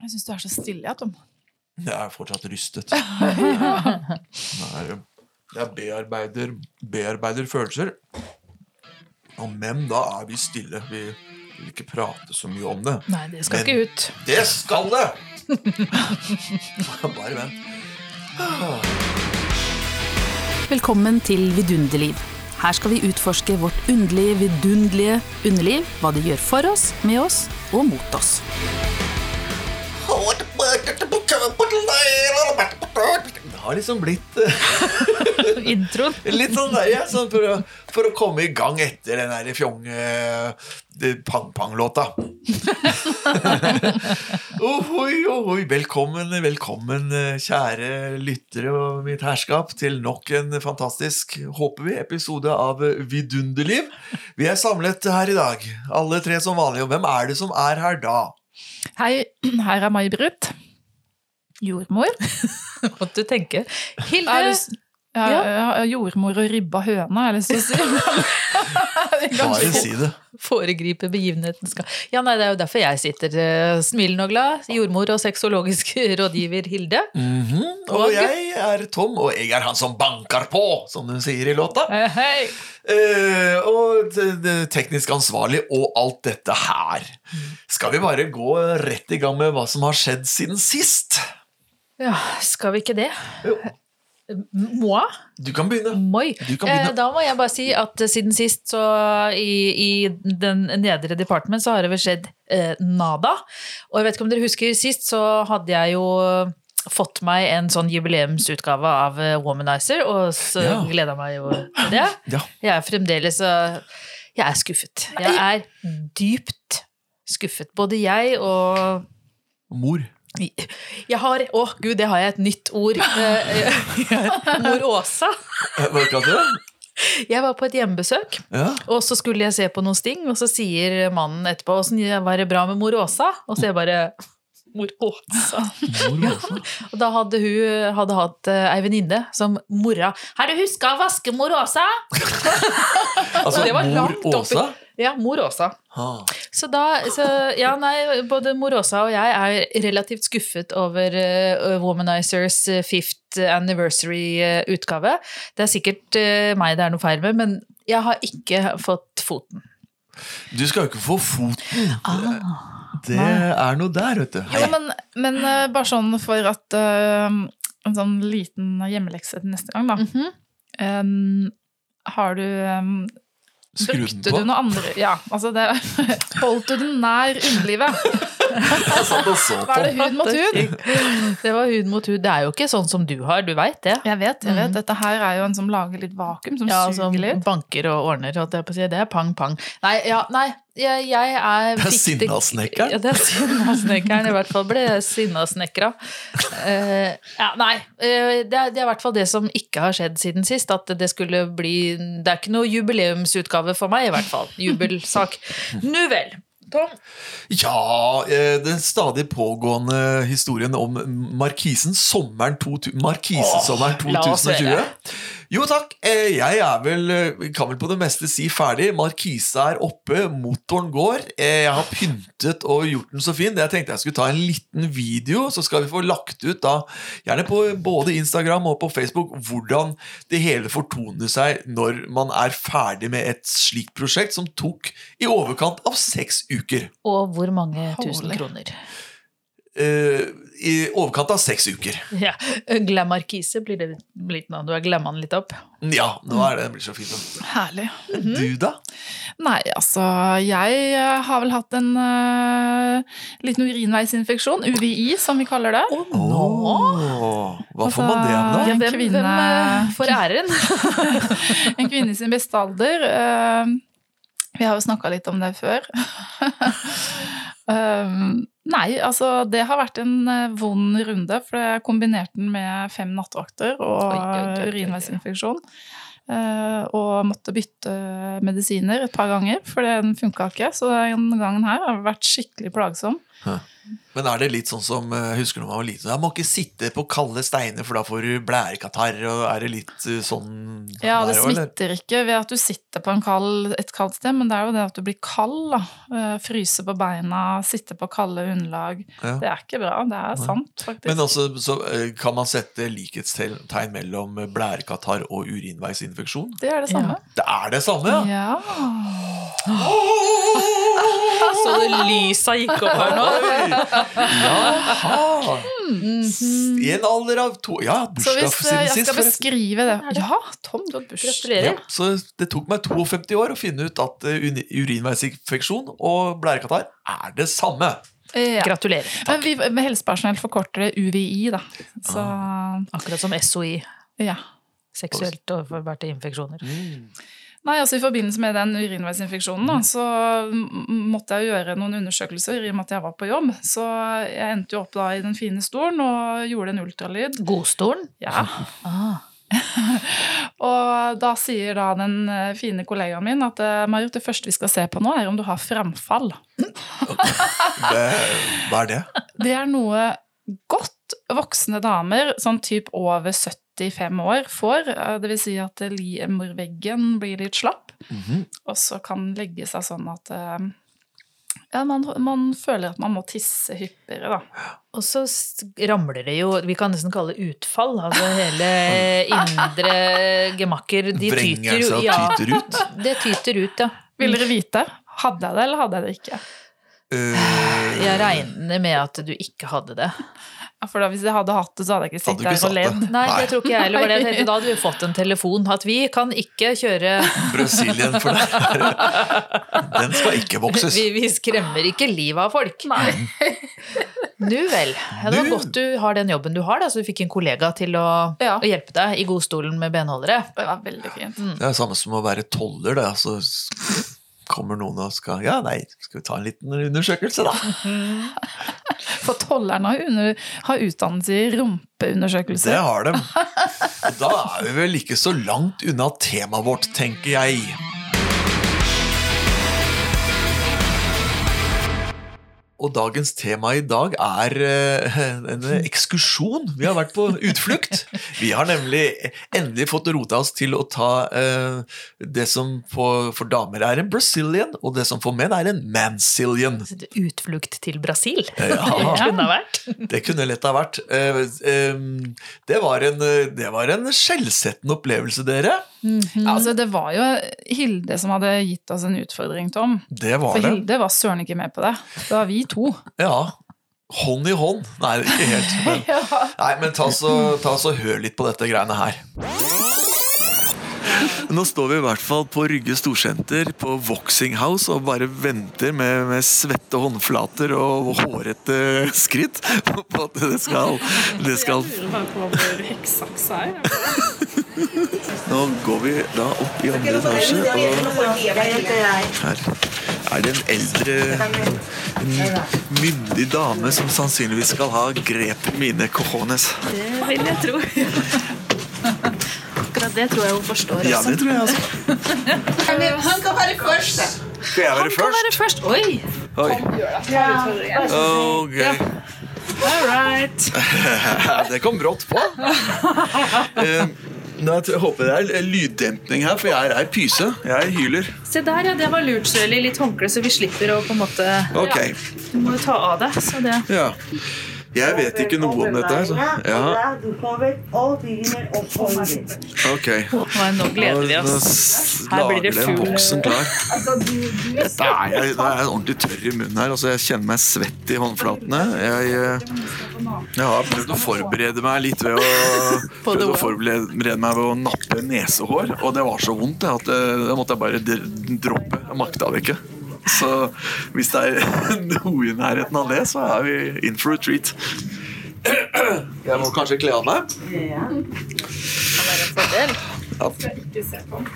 Jeg syns du er så stille, ja, Tom. Jeg er fortsatt rystet. Jeg bearbeider, bearbeider følelser. Og men da er vi stille. Vi vil ikke prate så mye om det. Nei, det skal Men- ikke ut. Det skal det! Bare vent. Velkommen til Vidunderliv. Her skal vi utforske vårt underlige, vidunderlige underliv. Hva det gjør for oss, med oss og mot oss. Det har liksom blitt eh, Introen. litt sånn der, ja, sånn for, å, for å komme i gang etter den der fjonge eh, pang-pang-låta. Ohoi, ohoi. Velkommen, velkommen, eh, kjære lyttere og mitt herskap, til nok en fantastisk, håper vi, episode av Vidunderliv. Vi er samlet her i dag, alle tre som vanlig. Og hvem er det som er her da? Hei, her er May-Britt. Jordmor. Måtte du tenke. Er Hilde! det ja, ja, jordmor og ribba høna, har jeg lyst til å si. Bare si det. Foregripe begivenhetens gang. Ja, nei, Det er jo derfor jeg sitter uh, smilende og glad. Jordmor og sexologisk rådgiver Hilde. Mhm, Og jeg er Tom, og jeg er han som banker på, som hun sier i låta. Hei, hei. Eh, og det, det teknisk ansvarlig og alt dette her. Skal vi bare gå rett i gang med hva som har skjedd siden sist? Ja, skal vi ikke det? Jo. Må? Du kan begynne. Moi. Du kan Eh, begynne. da må jeg bare si at eh, siden sist, så i, i den nedre department, så har det vel skjedd eh, nada. Og jeg vet ikke om dere husker sist, så hadde jeg jo fått meg en sånn jubileumsutgave av eh, Womanizer, og så Ja. gleda meg jo til det. Ja. Jeg er fremdeles eh, Jeg er skuffet. Jeg er dypt skuffet. Både jeg og Mor. Jeg har Å, gud, det har jeg et nytt ord. Eh, Mor Åsa. Eh, Hva kalte du det? Jeg var på et hjemmebesøk, Ja. og så skulle jeg se på noen sting, og så sier mannen etterpå åssen var det bra med mor Åsa? Og så jeg bare Mor Åsa. Mor også. Og da hadde hun hadde hatt eh, ei venninne som mora Har du huska å vaske mor Åsa? Altså, Det var mor Åsa? oppi. Ja, mor Åsa. Ah. Så da så, Ja, nei, både mor Åsa og jeg er relativt skuffet over uh, Womanizers eh, fifth anniversary-utgave. Det er sikkert eh, meg det er noe feil med, men jeg har ikke fått foten. Du skal jo ikke få foten. Det er noe der, vet du. Jo, men, men bare sånn for at En sånn liten hjemmelekse til neste gang, da. Mm -hmm. um, har du eh, Skru på. Brukte du noe andre Ja, altså det Holdt du den nær underlivet? Jeg satt og så Var det hud mot hud? Det var hud mot hud. Det er jo ikke sånn som du har, du veit det. Jeg vet, jeg vet. Dette her er jo en som lager litt vakuum, som Ja, som suger litt. banker og ordner, holdt jeg på å si. Det er pang, pang. Nei, ja, nei jeg, jeg er Det er sinnasnekkeren. Ja, det er sinnasnekkeren. I hvert fall ble sinnasnekra. Uh, ja, nei, Uh, det, er, det er i hvert fall det som ikke har skjedd siden sist. At det skulle bli Det er ikke noe jubileumsutgave for meg, i hvert fall. Jubelsak. Nu vel. Tom? Ja, eh, den stadig pågående historien om Markisen sommeren 2000 Markisesommeren Åh, oss 2020. Jo takk, eh, jeg er vel, eh, kan vel på det meste si ferdig. Markisa er oppe, motoren går. Eh, Jeg har pyntet og gjort den så fin. Jeg tenkte jeg skulle ta en liten video, så skal vi få lagt ut da, gjerne på både Instagram og på Facebook, hvordan det hele fortoner seg når man er ferdig med et slikt prosjekt som tok i overkant av seks uker. Og hvor mange tusen Holy. kroner? Eh, I overkant av seks uker. Ja, Glamarkise blir det blitt nå. Du har glemma den litt opp. Ja, nå er det, det blir så fint. Mm. Herlig. Du, da? Nei, altså Jeg eh, har vel hatt en uh, liten urinveisinfeksjon. UVI, som vi kaller det. Åh, hva får man det av, da? Ja, Ja, en hvem, kvinne- hvem får æren? En kvinne i sin beste alder. Uh, vi har jo snakka litt om det før. Um, nei, altså det har vært en eh, vond runde, for jeg kombinerte den med fem nattvakter og urinveisinfeksjon. Eh, og måtte bytte medisiner et par ganger, for den funka ikke. Så den gangen her har vært skikkelig plagsom. Men er det litt sånn som eh, husker når man var liten? Jeg må ikke sitte på kalde steiner, for da får du blærekatarr. Og er det litt eh, sånn Ja, det der også, eller? smitter ikke ved at du sitter på en kald, et kaldt sted, men det er jo det at du blir kald. da. Eh, Fryse på beina, sitte på kalde underlag. Ja. Det er ikke bra. Det er sant, faktisk. Men også, så eh, kan man sette likhetstegn mellom blærekatarr og urinveisinfeksjon? det er det samme. Det er det samme, ja! Ja. Så det lysa gikk opp her nå. Jaha! I en alder av to Ja, Så siden hvis Så hvis jeg sist, skal beskrive det Ja, Tom, du har bursdag. Ja, så det tok meg 52 år å finne ut at eh, urinveisinfeksjon og blærekatarr er det samme. Ja. Gratulerer. Men vi med helsepersonell forkorter det UVI, da. Så Akkurat som SOI. ja. Seksuelt overførte infeksjoner. Nei, altså I forbindelse med den urinveisinfeksjonen da, så måtte jeg gjøre noen undersøkelser i og med at jeg var på jobb. Så jeg endte jo opp da i den fine stolen og gjorde en ultralyd. Godstolen? Ja. Ah. Og da sier da den eh, fine kollegaen min at eh, Marit, det første vi skal se på nå, er om du har framfall. Det, hva er det? Det er noe godt voksne damer, sånn typ over 75 år, får. Dvs. Det vil si at livmorveggen blir litt slapp, Mhm. og så kan legge seg sånn at eh, ja, man, man føler at man må tisse hyppigere, da. Og så ramler det jo Vi kan nesten kalle det utfall. Altså hele indre gemakker. De Vrenger tyter seg og ja, tyter ut? Det tyter ut, ja. Vil dere vite? Hadde jeg det, eller hadde jeg det ikke? Eh, Jeg regner med at du ikke hadde det. Ja, For da, hvis jeg hadde hatt det, så hadde jeg ikke sittet der her og ledd. Nei, det tror ikke jeg heller. var det tenkte. Da hadde vi fått en telefon at vi kan ikke kjøre Brasilien for deg. Den skal ikke vokses. Vi, vi skremmer ikke livet av folk. Nei. Nu vel. Ja, det var Nu. godt du har den jobben du har, da, så du fikk en kollega til å, Ja. å hjelpe deg i godstolen med benholdere. Det var veldig fint. Det er det samme som å være toller. Det. altså kommer noen og skal Ja, nei, skal vi ta en liten undersøkelse, da? For tollerne har, har utdannelse i Det har de. Da er vi vel ikke så langt unna temaet vårt, tenker jeg. Og dagens tema i dag er eh, en ekskursjon. Vi har vært på utflukt. Vi har nemlig endelig fått rota oss til å ta eh, det som for, damer er en Brazilian, og det som for menn er en Mancilian. Utflukt til Brasil. Ja. Kunne ha vært. Det kunne lett ha vært. Eh, Det var en, det var en skjellsettende opplevelse, dere. Ja, altså, det var jo Hilde som hadde gitt oss en utfordring, Tom. Det var For det. Hilde var søren ikke med på det. Det var vi to. Ja. Hånd i hånd. Nei, ikke helt. Men, nei, men ta så, ta så hør litt på dette greiene her. Nå står vi i hvert fall på Rygge storsenter på Voxing House og bare venter med, med svette håndflater og hårete skritt på at det skal, det skal Nå går vi da opp i andre etasje, og her er det en eldre, en myndig dame som sannsynligvis skal ha grepet mine cojones. Det vil jeg tro. Akkurat det tror jeg hun forstår Ja, det tror jeg også. Han kan være først. Skal jeg være først? Være først. Oi! Oi. Okay. All right. Det kom brått på. Jeg håper det er lyddempning her, for jeg er pyse. Jeg hyler. Se der, ja. Det var lurt, Sørli. Litt håndkle, så vi slipper å på en måte Ok. Du må jo ta av deg, så det Ja. Jeg vet ikke noe om dette. her, Ja, ok. Nå gleder vi oss. Her blir det full- boksen klar. Altså, Dette er jeg, nå er ordentlig tørr i munnen her. Altså, jeg kjenner meg svett i håndflatene. Jeg, eh, jeg har prøvd å forberede meg litt ved å, prøvd å forberede meg ved å nappe nesehår, og det var så vondt det, at det, det måtte jeg bare droppe. Jeg makta det ikke. Så hvis det er noe i nærheten av det, så er vi in for a treat. Jeg må kanskje kle av meg.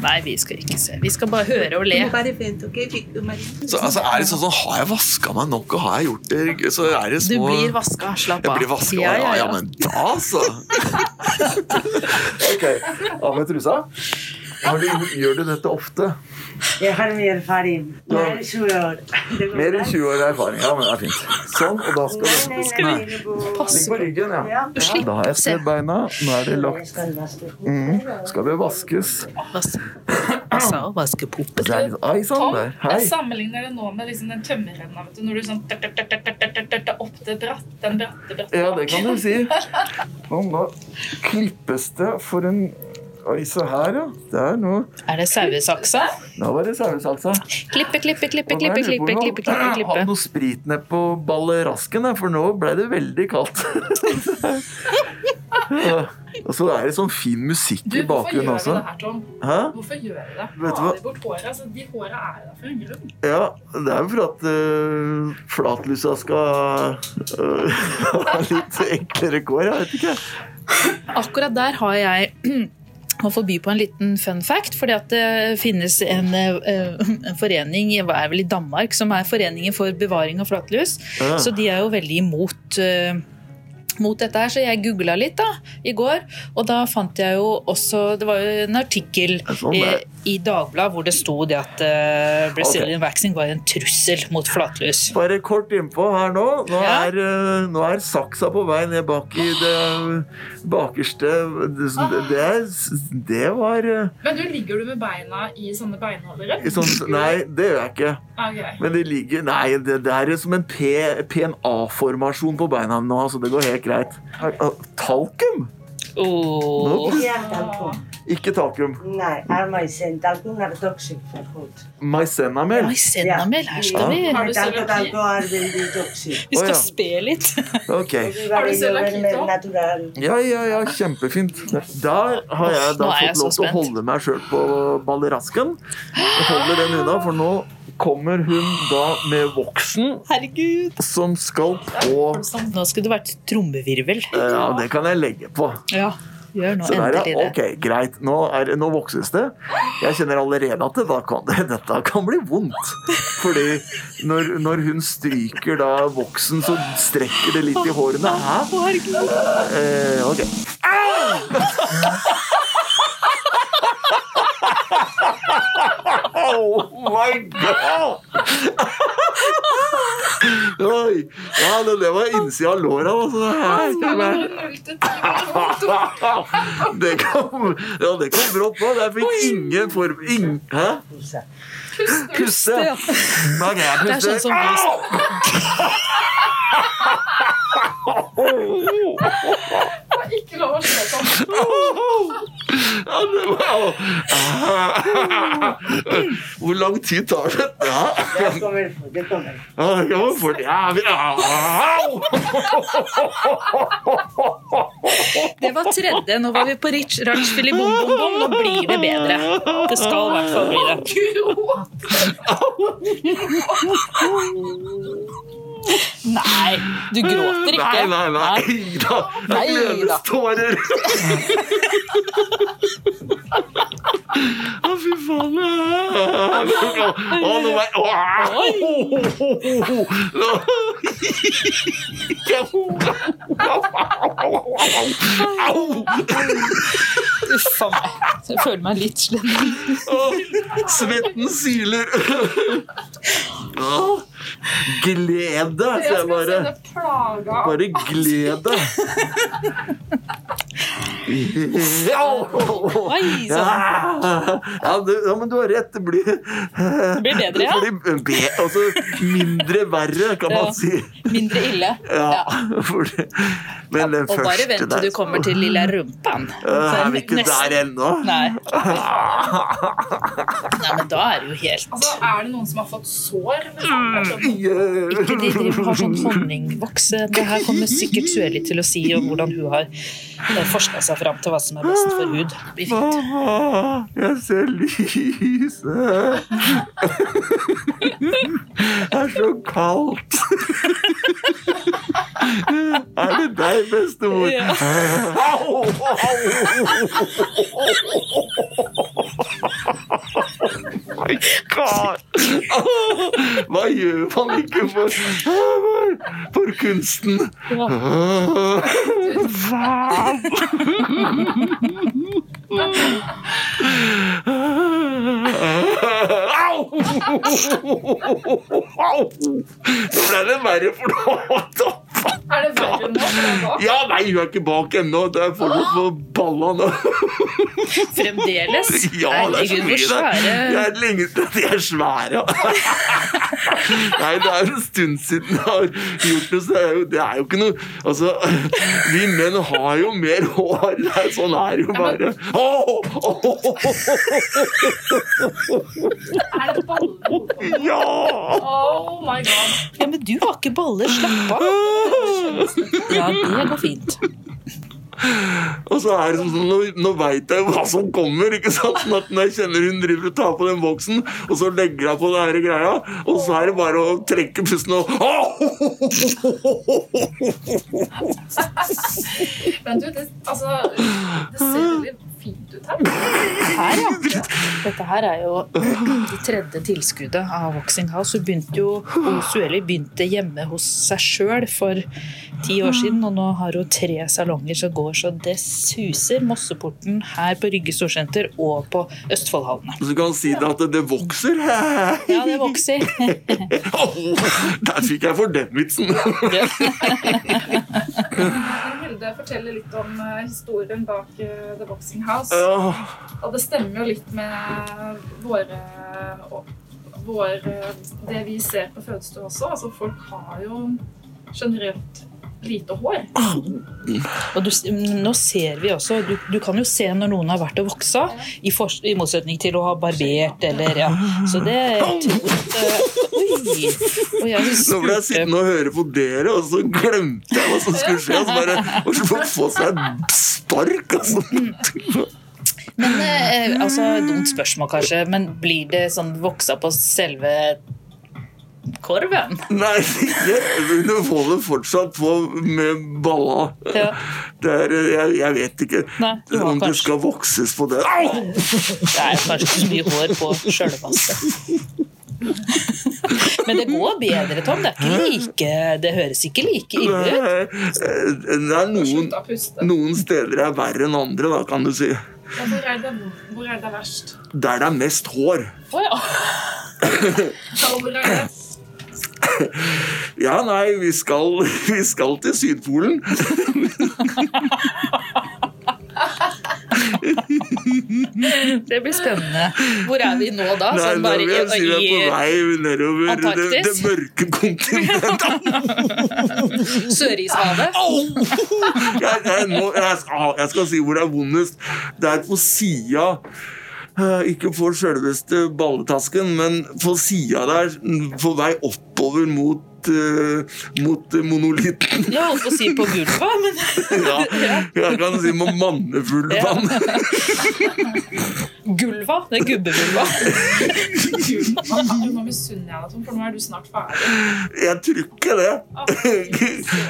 Nei, vi skal ikke se. Vi skal bare høre og le. Så altså, er det sånn, sånn Har jeg vaska meg nok, og har jeg gjort det Så er det Du blir vaska. Slapp Jeg av. blir vaska, Ja, ja, ja, ja, ja. men da, så! ok. Av med trusa. Har du, gjør du dette ofte? Jeg har mer erfaring. Mer enn 20 år. Mer enn 20 år erfaring. Ja, men det er fint. Sånn, og da skal du Ligg på ryggen, ja. Da har jeg sett beina. Nå er det lagt. Mm. Skal det vaskes? Hva sa vaskepope? Det er litt Tom. Jeg sammenligner det nå med liksom den tømmerrenna. Når du sånn opp til bratt, den bratte, bratte Ja, det kan du si. Sånn, da klippes det for en Oi, se her, ja. Det er noe Er det sauesaksa? Da var det sauesaksa. Klippe, klippe, klippe, klippe, nå klippe, jeg klippe, klippe, jeg klippe, klippe. noe sprit ned på ballerasken, for nå ble det veldig kaldt. Og så er det sånn fin musikk Du, i hvorfor gjør bakgrunnen vi det her, Tom? Hæ? Hvorfor gjør vi det? Vet du Har hva? vi bort håret? Altså, de håra er der for en grunn. Ja, det er jo for at uh, flatlusa skal uh, ha litt enklere kår, jeg vet ikke. Akkurat der har jeg å få by på en liten fun fact, fordi at det finnes en, eh, en forening er vel i Danmark som er Foreningen for bevaring av flatlus. Ja. Så de er jo veldig imot eh, mot dette her, så jeg googla litt da, i går, og da fant jeg jo også Det var jo en artikkel Sånn i, i Dagbladet hvor det sto det at uh, Brazilian waxing var en trussel mot flatlus. Bare kort innpå her nå. Nå, Ja. er, uh, nå er saksa på vei ned bak i det bakerste Det, det, det var uh, Men du, ligger du med beina i sånne beinholdere? sånn Nei, det gjør jeg ikke. Okay. Men det ligger Nei, det, det er som en P- PNA-formasjon på beina nå, så det går helt greit. Talkum? Oh. Ikke talkum. Ikke talkum. Nei, er maisen. Talkum er toksisk for hud. Maisenamel. Oi, sennamel, her skal vi Har du cøliaki? er veldig. Vi skal ja. spe litt. Ok. Har du cøliaki. Ja, ja, ja, kjempefint. Der har jeg da fått lov til å holde meg sjøl på ballerasken. Jeg holder den unna, for nå kommer hun da med voksen Herregud. som skal på Nå skulle det vært trommevirvel. Ja, det kan jeg legge på. Ja, gjør nå Så der, endelig det. Ok, greit. Nå, er, nå vokses det. Jeg kjenner allerede at det, kan, dette kan bli vondt. Fordi når, når hun stryker da voksen, så strekker det litt i hårene. Hæ? Eh, ok. Oh my god! Oi! Ja, det, det var innsida av låra. Altså. Det kom, ja, det kom brått på. Jeg fikk ingen form ing, Hæ? Pusa. Puste. ja. Det er sånn som Det er ikke lov å se sånn. Ja, det var Hvor lang tid tar det? Ja, Det kommer, det kommer. ja, vi- Au! Det var tredje. Nå var vi på Rich Ratchfilly Bom Bom Bom. Nå blir det bedre. Det skal i hvert fall bli det. Nei, du gråter ikke. Nei, nei, nei. nei. Nei, jeg Ida. gledestårer. Å, fy faen. Å, nå var Au! Uff a meg. Jeg føler meg litt slem. Svetten siler. Å, Glede, Jeg sier jeg bare. Bare gled deg. Oi, Ja, ja, du, ja, men du har rett. Det blir, Det blir bedre, ja. be, altså, mindre verre, kan man si. Mindre ille. Ja, for det, men den Og bare første vent til du kommer til lille rumpan. Er vi ikke Nesten- der ennå? Nei. Nei, men da er det jo helt Altså, Er det noen som har fått sår? Liksom? Ikke de driver har sånn honningvoks. Det her kommer sikkert Sueli til å si om hvordan hun har forska seg fram til hva som er best for hud. Det blir fint. Mamma, jeg ser lyset. Det er så kaldt. Er det deg, bestemor? Ja. Au. My God. Hva gjør man ikke for, for kunsten? Ja. Au! Au! Så ble det verre for nå. Er det verre nå? Ja, nei, hun er ikke bak ennå. Det er fortsatt på balla nå. Fremdeles? Ja, det er så mye det. Det er lenge siden de er svære. Nei, det er jo en stund siden jeg har gjort det, så det er jo, det er jo ikke noe Altså, vi menn har jo mer hår. Det er, sånn er det jo bare. Åh, åh, åh, Er det baller? ja! Oh my god. Ja, men du har ikke baller. Slapp av. Ja, det går fint. Og så er det sånn, nå, nå veit jeg hva som kommer. ikke sant? Sånn at Når jeg kjenner hun driver og tar på den boksen, og så legger hun på den her greia, og så er det bare å trekke pusten og Men du, det, altså, det ser veldig fint ut her. Her, ja. Dette her er jo det tredje tilskuddet av Voxing House. Hun begynte jo, og begynte hjemme hos seg sjøl for ti år siden, og nå har hun tre salonger som går så det suser. Mosseporten her på Rygge Storsenter og på Østfoldhallene. Så kan han si det at det vokser. Ja, det vokser. Der fikk jeg for den vitsen. Hilde forteller litt om eh, historien bak eh, The Boxing House. Og det stemmer jo litt med våre og- vår, det vi ser på fødestua også. Altså, folk har jo generelt lite hår. Og du, nå ser vi også, du, du kan jo se når noen har vært og voksa, i, for, i motsetning til å ha barbert eller ja. Så det er tror Oi! Og jeg Nå ble jeg sittende og høre på dere, og så glemte jeg hva som skulle skje. Og så bare og så få seg spark, altså. Men eh, altså, Dumt spørsmål, kanskje, men blir det sånn voksa på selve korven? Nei, ikke. Hun holder fortsatt på med balla. Ja. Er, jeg, jeg vet ikke Nei, du om det skal vokses på det. Au! Det er kanskje så mye hår på sjølvaste. Men det går bedre, Tom. Det, er ikke like, det høres ikke like ille ut. Det er noen, noen steder er verre enn andre, da, kan du si. Ja, hvor, er det, hvor er det verst? Der det er mest hår. Å ja. Ja, hvor er det? Ja, nei, vi skal, vi skal til Sydpolen. Det blir spennende. Hvor er vi nå da? Nei, Sånn da nå vil jeg si vi er på vei nedover det, det mørke kontinentet. Sørishavet? Jeg, jeg, jeg, jeg skal si hvor det er vondest. Det er på sida ikke på selveste balletasken, men på sida der, på vei oppover mot, eh, mot eh, monolitten. Jeg holdt på å si på gulvet, men Ja, jeg kan si med mannefulvann. gulva. Det er gubbegulva. Nå misunner jeg deg, Tom, for nå er du snart ferdig. Jeg tror ikke det.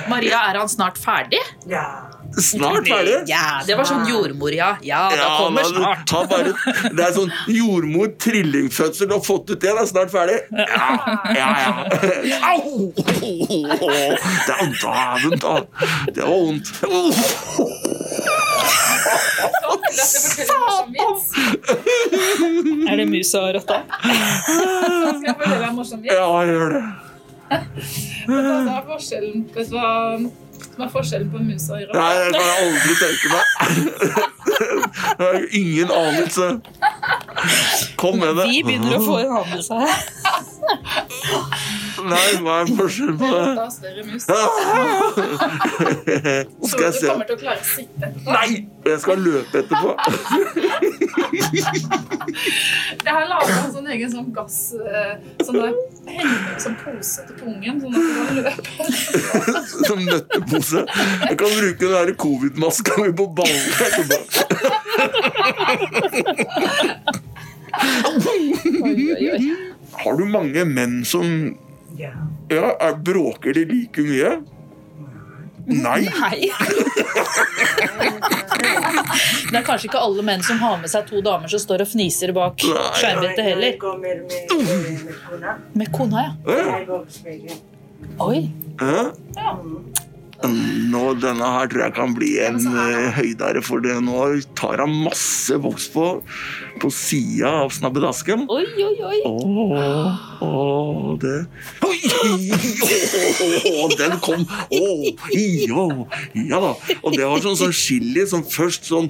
Maria, er han snart ferdig? Ja. Snart ferdig. Ja, det var sånn jordmor, ja. Ja, det kommer da- snart. ta bare, det er sånn jordmor, trillingfødsel, du har fått ut det, det er snart ferdig. Ja, ja, ja. Au! Det er dæven, da. Det var vondt. Satan! Er det musa og rotta? Skal jeg fortelle deg en morsom vits? Ja, gjør det. Hva er forskjellen, på hva er forskjellen på mus og rotte? Nei, det kan jeg aldri tenke meg. Jeg har ingen anelse. Kom med det. Vi begynner å få en anelse her. Nei, hva er forskjellen på? Rotta har større mus. Så Skal jeg du kommer til å klare å sitte etterpå. Nei! Jeg skal løpe etterpå. Jeg har laget en sånn egen sånn gass eh, Sånn der henger som pose til pungen, sånn at du kan løpe. Som nøttepose. Jeg kan bruke den der covid-maska mi på ballen etterpå. Har du mange menn som Ja. Ja, er, bråker de like mye? Nei. Nei. Det er kanskje ikke alle menn som har med seg to damer som står og fniser bak skjermbrettet Jeg heller. kommer med, med kona. Med kona, ja. Går. Oi. Ja. Nå, denne her tror jeg kan bli en uh, høydare, for det. nå tar han masse voks på, på sida av snabbedasken. Oi, oi, oi. Åh, åh, det Oi! Åh, den kom! Åh, ja, ja da. Og det var sånn, sånn chili som først sånn,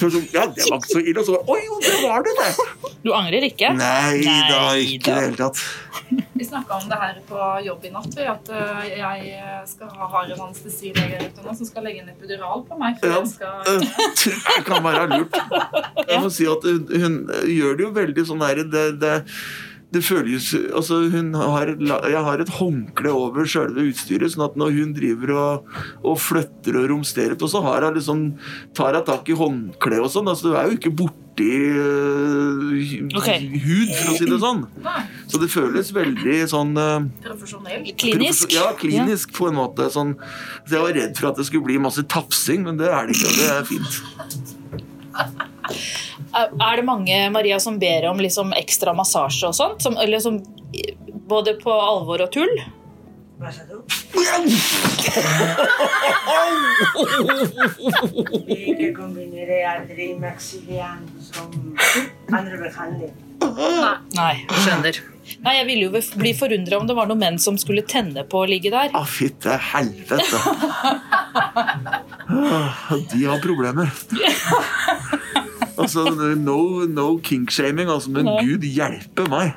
først sånn Ja, det var ikke så ille. Og så Oi, jo, det var det, det! Du angrer ikke? Nei da, Nei ikke i det hele tatt. Vi snakka om det her på jobb i natt, at øh, jeg skal ha, har en anestesilege som skal legge en epidural på meg. For Ja. jeg skal, det jeg kan være lurt. Jeg må si at hun, gjør det jo veldig sånn her det, det, det føles altså hun har, Jeg har et håndkle over sjølve utstyret, sånn at når hun driver og, og flytter og romsterer på, så har hun liksom, tar hun tak i håndkleet og sånn. Altså, du er jo ikke borti øh, okay. hud, for å si det sånn. Så det føles veldig sånn øh, profesjonell. Klinisk? Ja, klinisk på en måte. Sånn. Så jeg var redd for at det skulle bli masse tafsing, men det er det ikke. Det er fint. Er det mange Maria som ber om liksom ekstra massasje og sånt? Som, eller som, både på alvor og tull? Ikke kombinere som andre behandling. Nei, skjønner. Nei, Jeg ville jo bli forundra om det var noen menn som skulle tenne på å ligge der. Å, fytte helvete. Ah, De har problemer. Altså, no, no kinkshaming, altså, men gud hjelpe meg.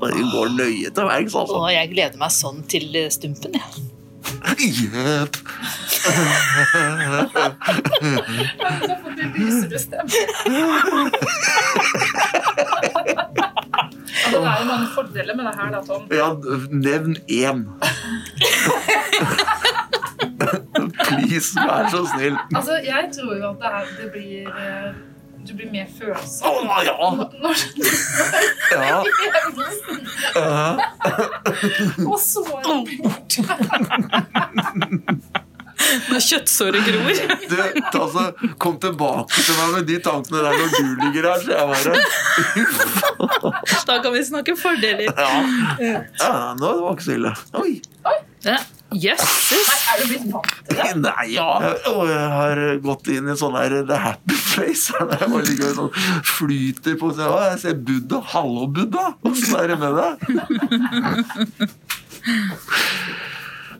Det går nøye til verks, altså. Og jeg gleder meg sånn til stumpen, jeg. Ja. Jepp. Lysere stemme. Det er jo mange fordeler med det her, da, Tom. Ja, nevn én. Please, vær så snill. Altså, jeg tror jo at det, er, det blir eh, Du blir mer følsom. Å ja! Når ja. Og så er det bort. Når kjøttsåret gror. Du, altså, kom tilbake til meg med de tankene der når du ligger her, så jeg bare Da kan vi snakke fordeler. Ja, ja nå det var ikke så ille. Oi. Ja. Jøsses! Er du blitt vant til det? Nei, ja. Og jeg har gått inn i sånn der The Happy Place. Der jeg ligger og sånn flyter på. Jeg ser Buddha. Hallo, Buddha! Åssen er det med deg?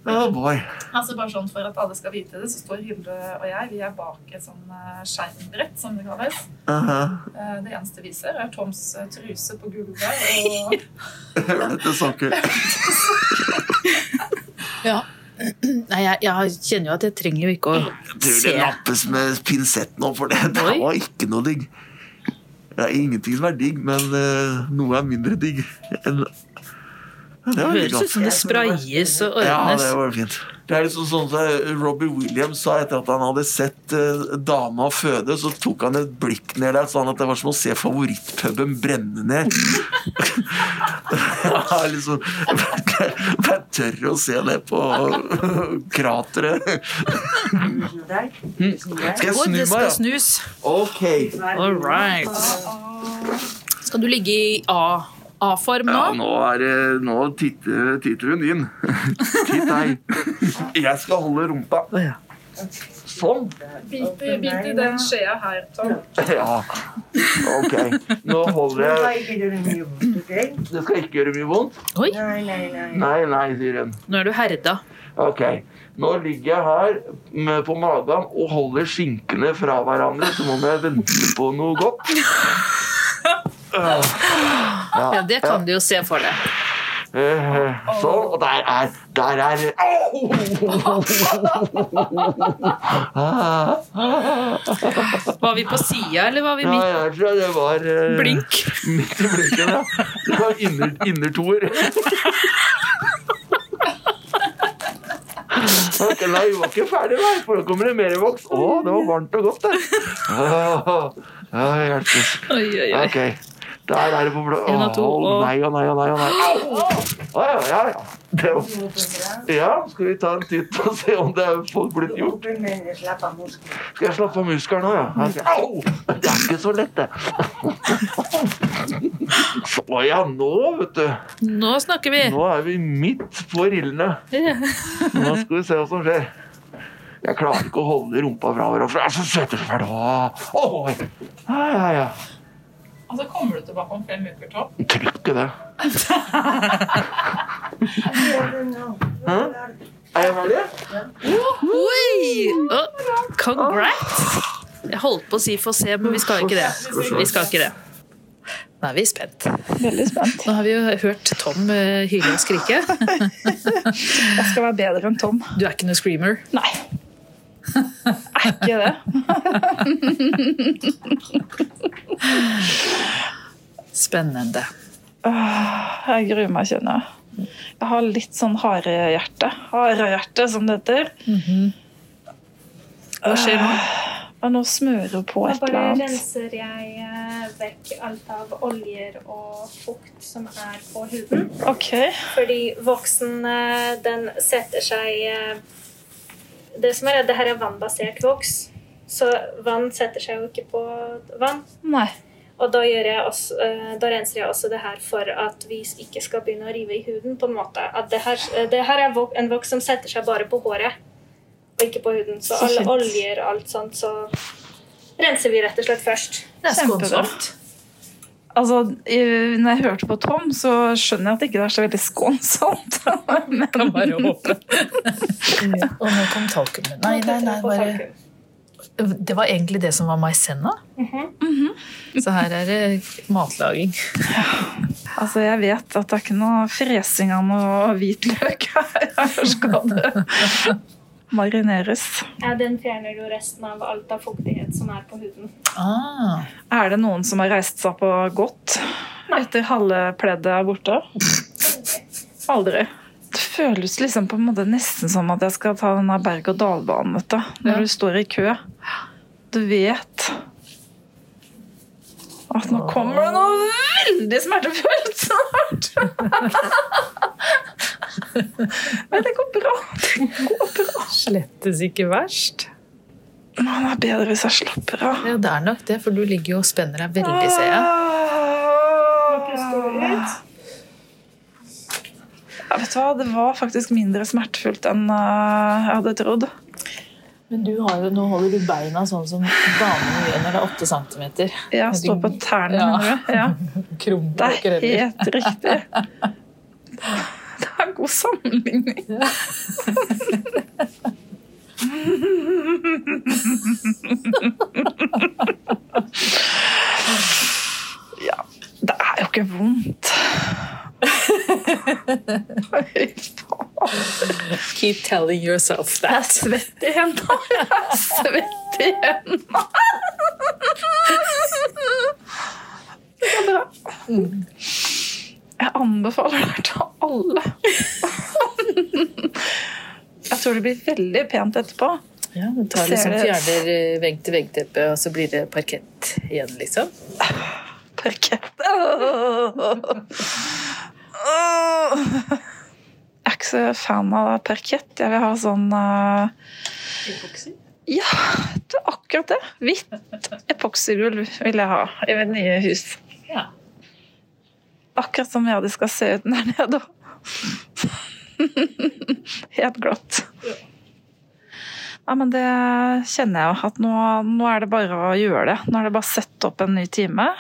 Oh boy. Altså bare sånn For at alle skal vite det, så står Hilde og jeg vi er bak et sånn eh, skjermbrett, som det kalles. Uh -huh. Det eneste vi ser, er Toms eh, truse på gulvet. Og Dette sokker. Ja. Nei, jeg, jeg kjenner jo at jeg trenger jo ikke å Jeg tror se. det nappes med pinsett nå, for det, det var ikke noe digg. Det er ingenting som er digg, men uh, noe er mindre digg. enn det det Høres ut som det sprayes og ordnes. Ja, det var fint. Det er liksom sånn som Robbie Williams sa etter at han hadde sett uh, dama føde, så tok han et blikk ned der, sånn at det var som å se favorittpuben brenne ned. ja, liksom Vær tør å se ned på krateret. Skal jeg snu det meg, ja? Ok. All right. Skal du ligge i A- A-form nå? Ja, nå, er det, nå titter, titter hun inn. Titt deg. Jeg skal holde rumpa. Ja bit i, bit i den skjea her, Tom. Ja. Ok. Nå holder jeg? Det skal ikke gjøre mye vondt? Oi, Nei, nei, nei. Nei, nei, sier hun. nå er du herda. Ok. Nå ligger jeg her med, på magen og holder skinkene fra hverandre som om jeg venter på noe godt. Ja, det kan du jo se for deg. Eh, Sånn. Og der er Der er Var vi på sida, eller var vi midt? Ja, jeg tror det var uh, Blink. Midt i blinken, ja. Det var inner, innertoer. Okay, nei, vi var ikke ferdig, nei, for da kommer det mer voks. Å, det var varmt og godt, der. Åh, Ja, hjelpes. Oi, oi, oi. Ok, der er det på blå. Å, nei, å nei, å nei, å nei. Au! Å, ja, ja, ja. Det var... Ja, skal vi ta en titt og se om det er blitt gjort? Skal jeg slappe av muskelen nå, ja? Ok. Au! Det er ikke så lett, det. Å ja, nå, vet du. Nå snakker vi. Nå er vi midt på rillene. Nå skal vi se hva som skjer. Jeg klarer ikke å holde rumpa fra hverandre. Jeg er så svett og fælt. Åh, hei, Ja, ja. Altså, kommer du tilbake om fem uker, Tom? Tror ikke det. Hæ? Er jeg ferdig? Oi! Congrats! Jeg holdt på å si 'få se', men vi skal ikke det. Vi skal ikke det. Nå er vi spent. Veldig spent. Nå har vi jo hørt Tom eh, hyle og skrike. Jeg skal være bedre enn Tom. Du er ikke noe screamer. Nei. Er ikke det. Spennende. Jeg gruer meg, kjenner jeg. Jeg har litt sånn harehjerte. Harehjerte, som det heter. Hva skjer nå? Ja, nå smører hun på et eller bare renser jeg eh, vekk alt av oljer og fukt som er på huden. Ok. Fordi voksen, eh, den setter seg eh, Det som er, det her er vannbasert voks. Så vann setter seg jo ikke på vann. Nei. Og da, gjør jeg også, eh, da renser jeg også det her for at vi ikke skal begynne å rive i huden. på en måte. At det her, eh, det her er en voks som setter seg bare på håret, og ikke på huden. Så, Så alle oljer og alt sånt, så renser vi rett og slett først. Det er skånsomt. Altså, når jeg hørte på Tom, så skjønner jeg at det ikke er så veldig skånsomt. Men Kan bare håpe. Og nå kom talkumen. Nei, nei, nei, bare Det var egentlig det som var maisenna. Så her er det matlaging. altså, jeg vet at det er ikke noe fresing av noe hvitløk her. Her skal det marineres. Ja, den fjerner jo resten av alt av fuktighet som er på huden. Ah, Er det noen som har reist seg på godt Nei. etter halve pleddet er borte? Aldri. Det føles liksom på en måte nesten som at jeg skal ta denne berg-og-dal-banen. vet du. Når Ja. du står i kø. Du vet at nå kommer det noe veldig smertefullt snart. Men det går bra. Det går bra. slettes ikke verst. Man er bedre hvis jeg slapper av. Ja, det er nok det, for du ligger jo og spenner deg veldig, ser jeg. Ja, vet du hva? Det var faktisk mindre smertefullt enn eh, jeg hadde trodd. Men du har jo, nå holder du beina sånn som damene gjør når det er 8 centimeter. Ja, står på tærne, Ja. mener du? Ja, det er helt riktig. Det er god sammenligning. Ja, det er jo ikke vondt. Keep telling yourself that. Jeg er svett i hendene. Jeg er svett i hendene. Det går bra. Jeg anbefaler det til alle. Jeg tror det blir veldig pent etterpå. Ja, du tar liksom fjerner eh, vegg-til-vegg-teppe, og så blir det parkett igjen, liksom. Parkett. Jeg er ikke så fan av parkett. Jeg vil ha sånn eh, Ja, det er akkurat det. Hvitt epoksygulv vil jeg ha i mitt nye hus. Ja. Akkurat som ja, det skal se ut der nede. Helt glatt. Ja, men det kjenner jeg jo, at nå, nå er det bare å gjøre det. Nå er det bare å sette opp en ny time,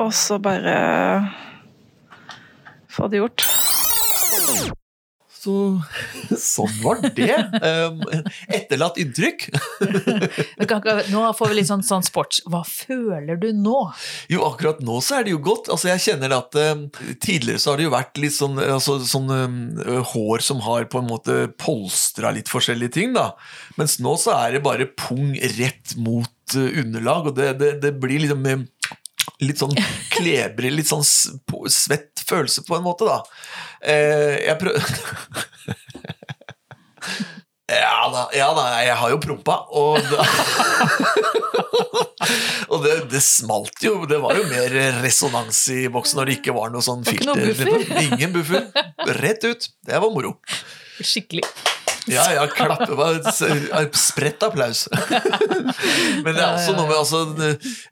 og så bare få det gjort. Så sånn var det. Etterlatt inntrykk. Ikke- Nå får vi litt sånn, sånn sports... Hva føler du nå? Jo, akkurat nå så er det jo godt. Altså, jeg kjenner at um, Tidligere så har det jo vært litt sånn, altså, sånn um, hår som har på en måte polstra litt forskjellige ting, da. Mens nå så er det bare pung rett mot uh, underlag, og det, det, det blir liksom um, litt sånn klebrig, litt sånn svett følelse på en måte, da. Eh, jeg prøver Ja da, ja da, jeg har jo prompa, og da Og det, det smalt jo. Det var jo mer resonans i boksen når det ikke var noe sånn filter. Ingen buffer. Rett ut. Det var moro. Skikkelig. Ja, ja, klappe bare, s- Spredt applaus. Men det er også noe med altså,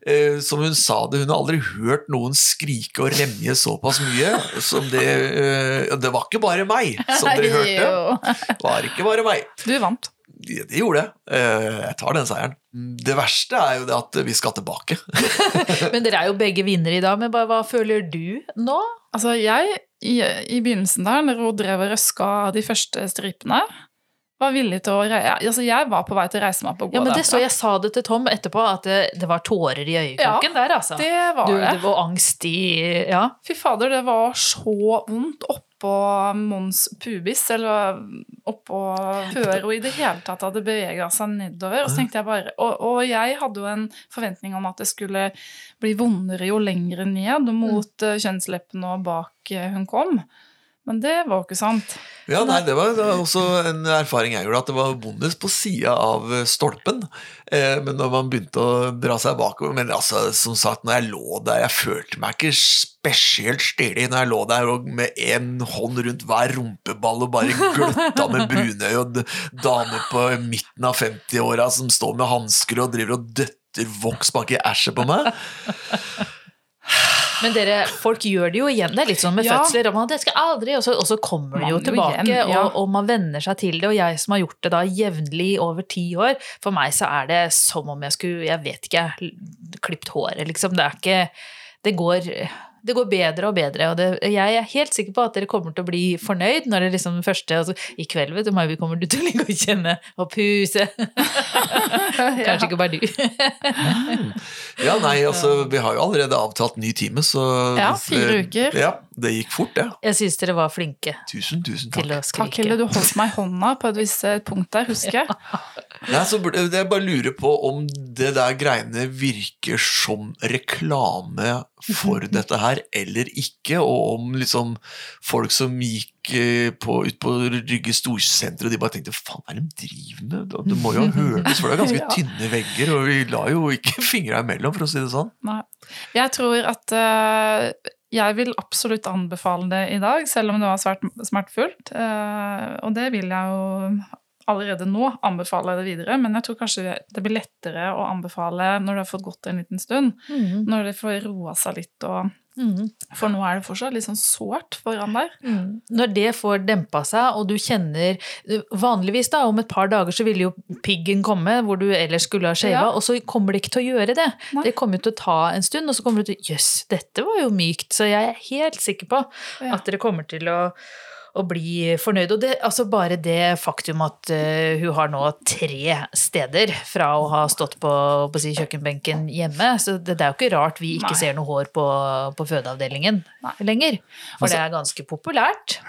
eh, Som hun sa det, hun har aldri hørt noen skrike og remje såpass mye som det eh, Det var ikke bare meg, som dere hørte. Det var ikke bare meg. Du vant. Det, det gjorde jeg. Eh, Jeg tar den seieren. Det verste er jo det at vi skal tilbake. Men dere er jo begge vinnere i dag, men hva føler du nå? Altså, jeg, i, i begynnelsen der, når hun drev og røska de første stripene, var villig til å Altså, jeg var på vei til å reise meg opp og gå Ja, men det så. Jeg sa det til Tom etterpå, at det, det var tårer i øyekroken der, altså. Det var du, det. det var angst i Ja. Fy fader, det var så vondt oppå Mons pubis, eller oppå før hun i det hele tatt hadde bevega seg nedover. Og så tenkte jeg bare, og, og jeg hadde jo en forventning om at det skulle bli vondere jo lengre ned, mot mm. kjønnsleppene og bak eh, hun kom. Men det var jo ikke sant. Ja, nei, Det var også en erfaring jeg gjorde, at det var vondest på sida av eh, stolpen. Eh, men når man begynte å dra seg bakover Men altså, som sagt, når jeg lå der Jeg følte meg ikke spesielt stilig når jeg lå der og med en hånd rundt hver rumpeball og bare gløtta med brunøye og dame på midten av 50-åra som står med hansker og driver og døtter voks bak i æsjet på meg. Men dere, folk gjør det jo igjen. Det er litt sånn med Ja. fødsler. Og man, det skal aldri, og så, og så kommer det jo Man jo tilbake, igjen, ja. og, og man venner seg til det. Og jeg som har gjort det da jevnlig over ti år, for meg så er det som om jeg skulle, jeg vet ikke, klipt håret, liksom. Det er ikke Det går det går bedre og bedre, og det, jeg er helt sikker på at dere kommer til å bli fornøyd når det liksom første altså, I kveld, vet du, Mai, kommer du til å ligge og kjenne og puse. Kanskje ikke bare du. Ja, nei, altså, vi har jo allerede avtalt ny time, så Ja, fire uker. Ja, det gikk fort, det. Jeg syns dere var flinke Tusen, tusen takk. til å Takk, skrike. Hille. Du holdt meg i hånda på et visst eh, punkt der, husker jeg. Nei, så jeg bare lurer på om det der greiene virker som reklame for dette her, eller ikke, og om liksom folk som gikk eh, på, ut på Rygge storsenter, og de bare tenkte faen, hva er det de driver med? Det må jo ha hørtes, for det er ganske Ja. tynne vegger, og vi la jo ikke fingra imellom, for å si det sånn. Nei. Jeg tror at uh, jeg vil absolutt anbefale det i dag, selv om det var svært smertefullt. Uh, og det vil jeg jo allerede nå anbefale det videre, men jeg tror kanskje det blir lettere å anbefale når det har fått gått en liten stund. Mhm, Når det får roa seg litt, og, mhm. for nå er det fortsatt litt sånn sårt foran der. Mm. Når det får dempa seg, og du kjenner Vanligvis, da, om et par dager så ville jo piggen komme, hvor du ellers skulle ha shava, Ja. og så kommer det ikke til å gjøre det. Nei. Det kommer jo til å ta en stund, og så kommer du til Jøss, dette var jo mykt. Så jeg er helt sikker på Ja. at dere kommer til å å bli fornøyd. Og det, altså bare det faktum at uh, hun har nå tre steder fra å ha stått på, på si, kjøkkenbenken hjemme, så det, det er jo ikke rart vi ikke Nei. ser noe hår på, på fødeavdelingen Nei. lenger. For Altså- det er ganske populært.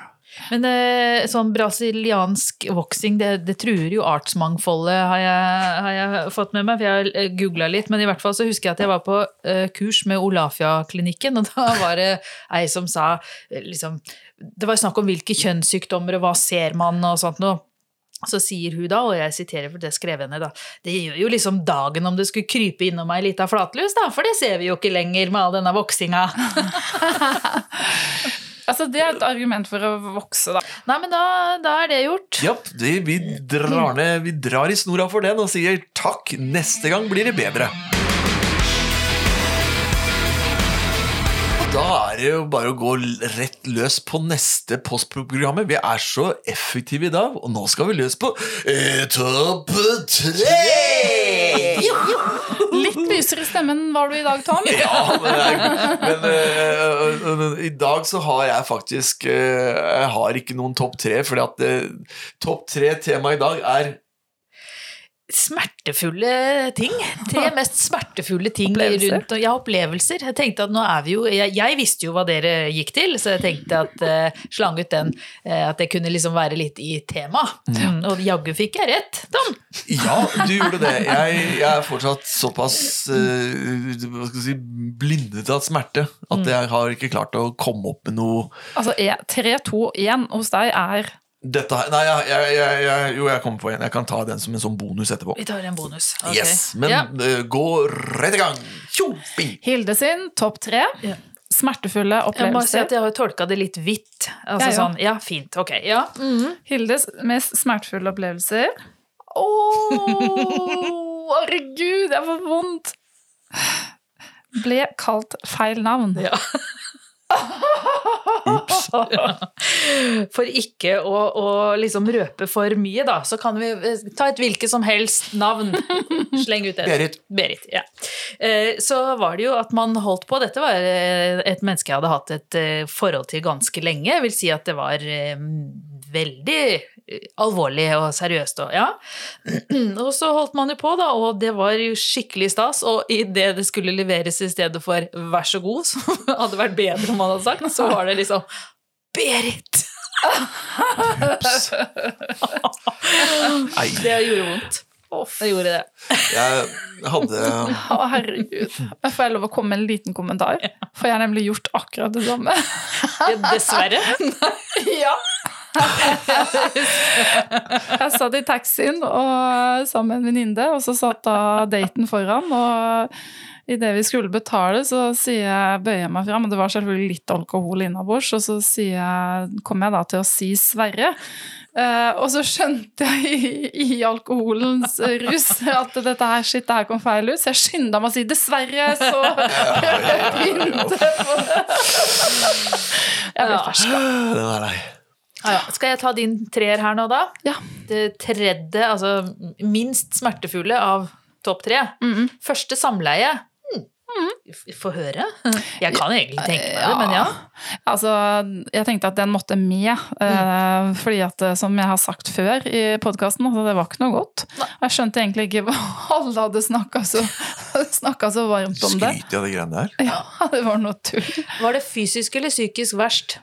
Men eh, sånn brasiliansk voksing, det, det truer jo artsmangfoldet, har jeg, har jeg fått med meg. For jeg har googla litt, men i hvert fall så husker jeg at jeg var på eh, kurs med Olafia-klinikken, og da var det ei som sa eh, liksom Det var snakk om hvilke kjønnssykdommer og hva ser man og sånt noe. Så sier hun da, og jeg siterer for det skrev henne da, det gjør jo liksom dagen om det skulle krype innom ei lita flatlus, da, for det ser vi jo ikke lenger med all denne voksinga. Altså, det er et argument for å vokse, da. Nei, men da, da er det gjort. Ja, det, vi, drar ned, vi drar i snora for den og sier takk, neste gang blir det bedre. Da er det jo bare å gå rett løs på neste postprogrammet. Vi er så effektive i dag, og nå skal vi løs på eh, topp tre! Lysere i stemmen var du i dag, Tom. Ja, men, men uh, eh, i dag så har jeg faktisk eh, Jeg har ikke noen topp tre, fordi at uh, topp tre-tema i dag er Smertefulle ting. Tre mest smertefulle ting Opplevelser. rundt Ja, opplevelser. Jeg tenkte at nå er vi jo jeg, jeg visste jo hva dere gikk til, så jeg tenkte at uh, slang ut den. uh, at det kunne liksom være litt i tema. Mm, og jaggu fikk jeg rett, Tom. Ja, du gjorde det. Jeg, jeg er fortsatt såpass uh, hva skal si, blindet av smerte at jeg har ikke klart å komme opp med noe Altså, 3, 2, 1 hos deg er dette her Nei, jeg, jeg, jeg, jeg, jo, jeg kommer på en. Jeg kan ta den som en sånn bonus etterpå. Vi tar en bonus. Okay. Yes, Men Ja. uh, gå rett i gang. Tjo. Hilde sin topp tre. smertefulle opplevelser. Jeg må si at jeg har tolka det litt hvitt. Altså Ja, ja. sånn, ja, fint, ok. Ja. Mhm. Hildes mest smertefulle opplevelser. Å, herregud, det får vondt! Ble kalt feil navn. Ja. For ikke å, å liksom røpe for mye, da, så kan vi eh, ta et hvilket som helst navn. Sleng ut det. Berit. Berit, ja. Eh, Så var det jo at man holdt på Dette var eh, et menneske jeg hadde hatt et forhold til ganske lenge. Jeg vil si at det var veldig alvorlig og seriøst. Og, ja. og så holdt man jo på, da, og det var jo skikkelig stas. Og idet det skulle leveres i stedet for 'vær så god', som hadde vært bedre om man hadde sagt, så var det liksom Berit! Det gjorde vondt. Det gjorde det. jeg hadde Å, herregud. Jeg Får jeg lov å komme med en liten kommentar? For jeg har nemlig gjort akkurat det samme. Dessverre. Ja. jeg satt i taxien og, sammen med en venninne, og så satt da daten foran. Og idet vi skulle betale, så jeg, bøyer jeg meg fram, og det var selvfølgelig litt alkohol innabords, og så jeg, kom jeg da til å si Sverre. Eh, og så skjønte jeg i, i alkoholens rus at dette her, shit, det her kom feil ut, så jeg skynda meg å si 'dessverre', så begynte på det. Jeg ble fersk ferska. Den er lei. Ja, ja. Skal jeg ta din treer her nå, da? Ja. Det tredje, altså minst smertefulle av topp tre. Mhm. Første samleie. Hmm. Få høre. Jeg kan egentlig tenke meg det, men ja. Altså, jeg tenkte at den måtte med, Mm. fordi at eh, som jeg har sagt før i podkasten, altså, det var ikke noe godt. Og Jeg skjønte egentlig ikke hva alle hadde snakka så, snakket så varmt om det. Skryt av de greiene der. Ja, det var noe tull. Var det fysisk eller psykisk verst?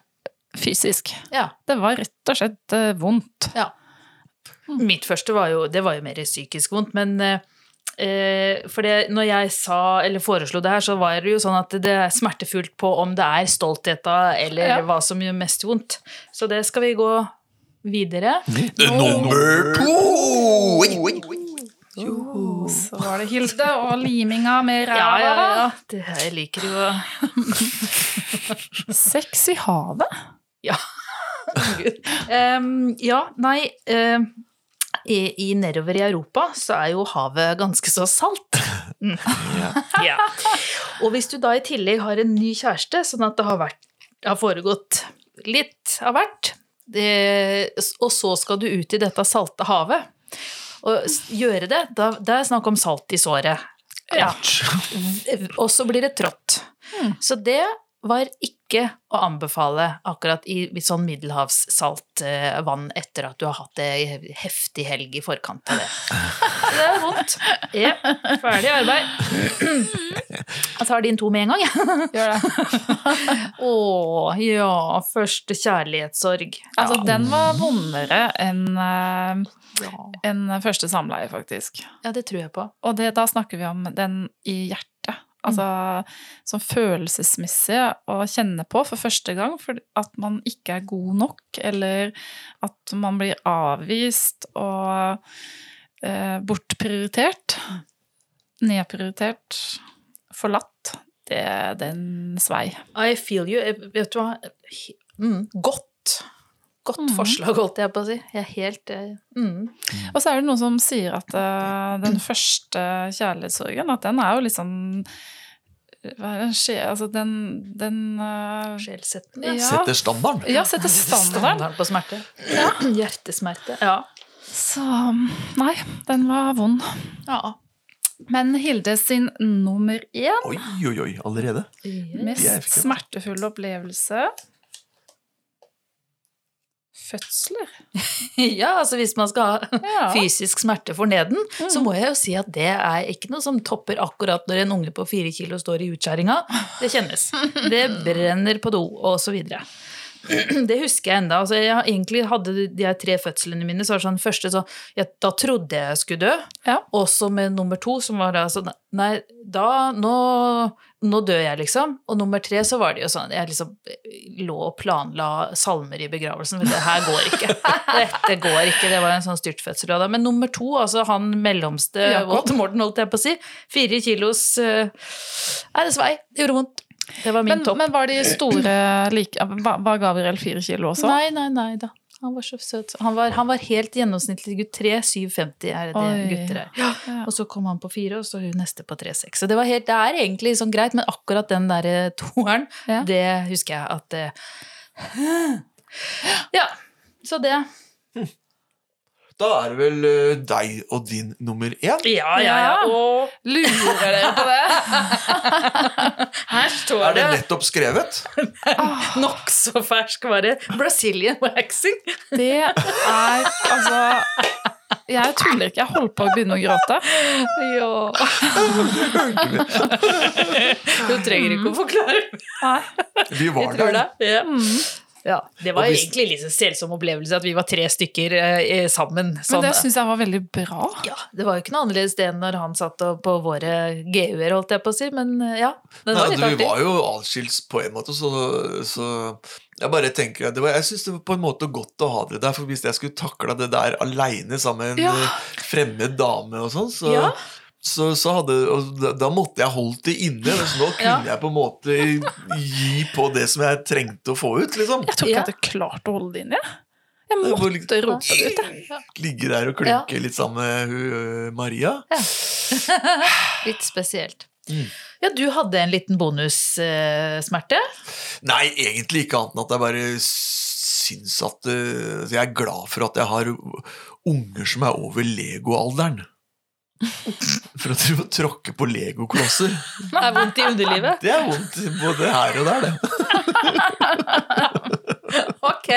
Fysisk. Ja. Det var rett og slett eh, vondt. ja. Mitt første var jo, det var jo mer psykisk vondt, men eh, eh, for det, når jeg sa, eller foreslo det her, så var det jo sånn at det er smertefullt på om det er stoltheta eller Ja. hva som gjør mest vondt. Så det skal vi gå videre. Nummer to! Så var det Hilde og liminga med Ja, ja, ja. Det, her liker jo å Sex i havet? Ja. um, ja, nei em, i, i Nedover i Europa så er jo havet ganske så salt. Mm. Ja. Og hvis du da i tillegg har en ny kjæreste, sånn at det har, vært, har foregått litt av hvert, det, og så skal du ut i dette salte havet og gjøre det, da, det er snakk om salt i såret. Ja. Og så blir det trått. Så det var ikke å anbefale akkurat i sånn middelhavssalt eh, vann etter at du har hatt ei heftig helg i forkant av det. Det er vondt. Ja, ferdig arbeid. Jeg tar din to med en gang, jeg. Gjør det. Å ja, første kjærlighetssorg. Altså, den var vondere enn eh, enn første samleie, faktisk. Ja, det tror jeg på. Og det, da snakker vi om den i hjertet. Altså sånn følelsesmessig å kjenne på for første gang, for at man ikke er god nok, eller at man blir avvist og eh, bortprioritert. Nedprioritert. Forlatt. Det, er den svei. I feel you. Vet du hva? Mm, godt. Godt forslag, holdt jeg på å si. Jeg er helt eh, mm. Og så er det noen som sier at uh, den første kjærlighetssorgen, at den er jo litt sånn hva er det, skje- altså den, den uh, Sjelsettende. Ja. Setter standarden. Ja, setter standarden. Standarden på smerte. Hjertesmerte. Ja. Så nei, den var vond. ja. Men Hilde sin nummer én Oi, oi, oi, allerede? Mest smertefulle opplevelse Fødsler. ja, altså hvis man skal ha Ja. fysisk smerte for neden, så må jeg jo si at det er ikke noe som topper akkurat når en unge på fire kilo står i utskjæringa. Det kjennes. Det brenner på do, og så videre. Det husker jeg enda. Altså, jeg egentlig hadde de her tre fødslene mine, så var det sånn første så jeg, Da trodde jeg jeg skulle dø. Ja. Også med nummer to, som var da sånn Nei, da Nå, nå dør jeg, liksom. Og nummer tre så var det jo sånn Jeg liksom lå og planla salmer i begravelsen. Men det her går ikke. Dette går ikke. Det var en sånn styrtfødsel. da. Men nummer to, altså han mellomste Jakob. Morten, holdt jeg på å si, fire kilos eh, Nei, det svei. Det gjorde vondt. Det var min Men, topp. men var de store like var Gabriel fire kilo også? Nei, nei, nei da. Han var så søt. Han var, han var helt gjennomsnittlig gutt. 3,750 er det Oi. gutter er. Ja. Og så kom han på 4, og så hun neste på 3,6. Så det, var helt, det er egentlig sånn greit, men akkurat den derre toeren, Ja. det husker jeg at det Ja. Så det. Da er det vel eh, deg og din nummer én. Ja, ja, ja. Og Lurer dere på det? her står det Er det nettopp skrevet? nokså fersk vare. Brazilian waxing. Det er altså Jeg tuller ikke. Jeg holdt på å begynne å gråte. Ja. Du trenger ikke å forklare. Nei. Vi var der. det. Ja. Ja, det var hvis- egentlig litt selsom opplevelse at vi var tre stykker eh, sammen. Men Sånn, det syns jeg var veldig bra. ja, det var jo ikke noe annerledes det enn når han satt og- på våre GU-er, holdt jeg på å si, men eh, ja. Det var Nei, litt du, vi artig. var jo atskilt på en måte, så, så jeg bare tenker det var, Jeg syns det var på en måte godt å ha dere der, for hvis jeg skulle takla det der aleine sammen med en Ja. fremmed dame og sånn, så, Ja. Så, så hadde og da, da måtte jeg holdt det inne. Så nå kunne Ja. jeg på en måte gi på det som jeg trengte å få ut, liksom. Jeg tror ikke Ja. jeg hadde klart å holde det inne. jeg. Måtte ligge, rope det ut. Ja. Ligge der og klynke litt sammen med hun, øh, Maria. Litt spesielt. Mm. Ja, du hadde en liten bonussmerte. Nei, egentlig ikke annet enn at jeg bare syns at uh, Jeg er glad for at jeg har unger som er over Lego-alderen. For at du må tråkke på legoklosser. Det er vondt i underlivet. Det er vondt både her og der, det. Ok.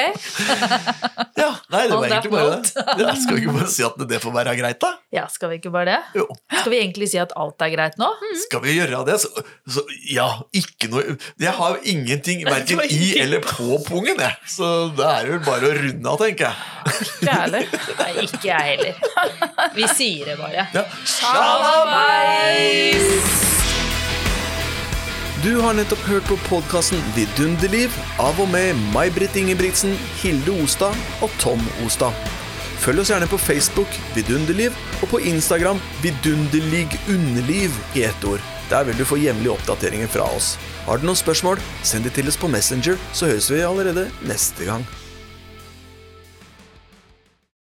Ja, nei, det var egentlig bare det. Ja, skal vi ikke bare si at det får være greit, da? Ja, skal vi ikke bare det? Jo. Skal vi egentlig si at alt er greit nå? Skal vi gjøre det? Så, så ja, ikke noe Jeg har ingenting verken i eller på pungen, jeg. Så det er vel bare å runde av, tenker jeg. Ikke jeg heller. Nei, ikke jeg heller. Vi sier det bare. Ja. Du har nettopp hørt på podkasten Vidunderliv av og med May-Britt Ingebrigtsen, Hilde Ostad og Tom Ostad. Følg oss gjerne på Facebook Vidunderliv og på Instagram Vidunderligunderliv i ett ord. Der vil du få jevnlige oppdateringer fra oss. Har du noen spørsmål, send de til oss på Messenger, så høres vi allerede neste gang.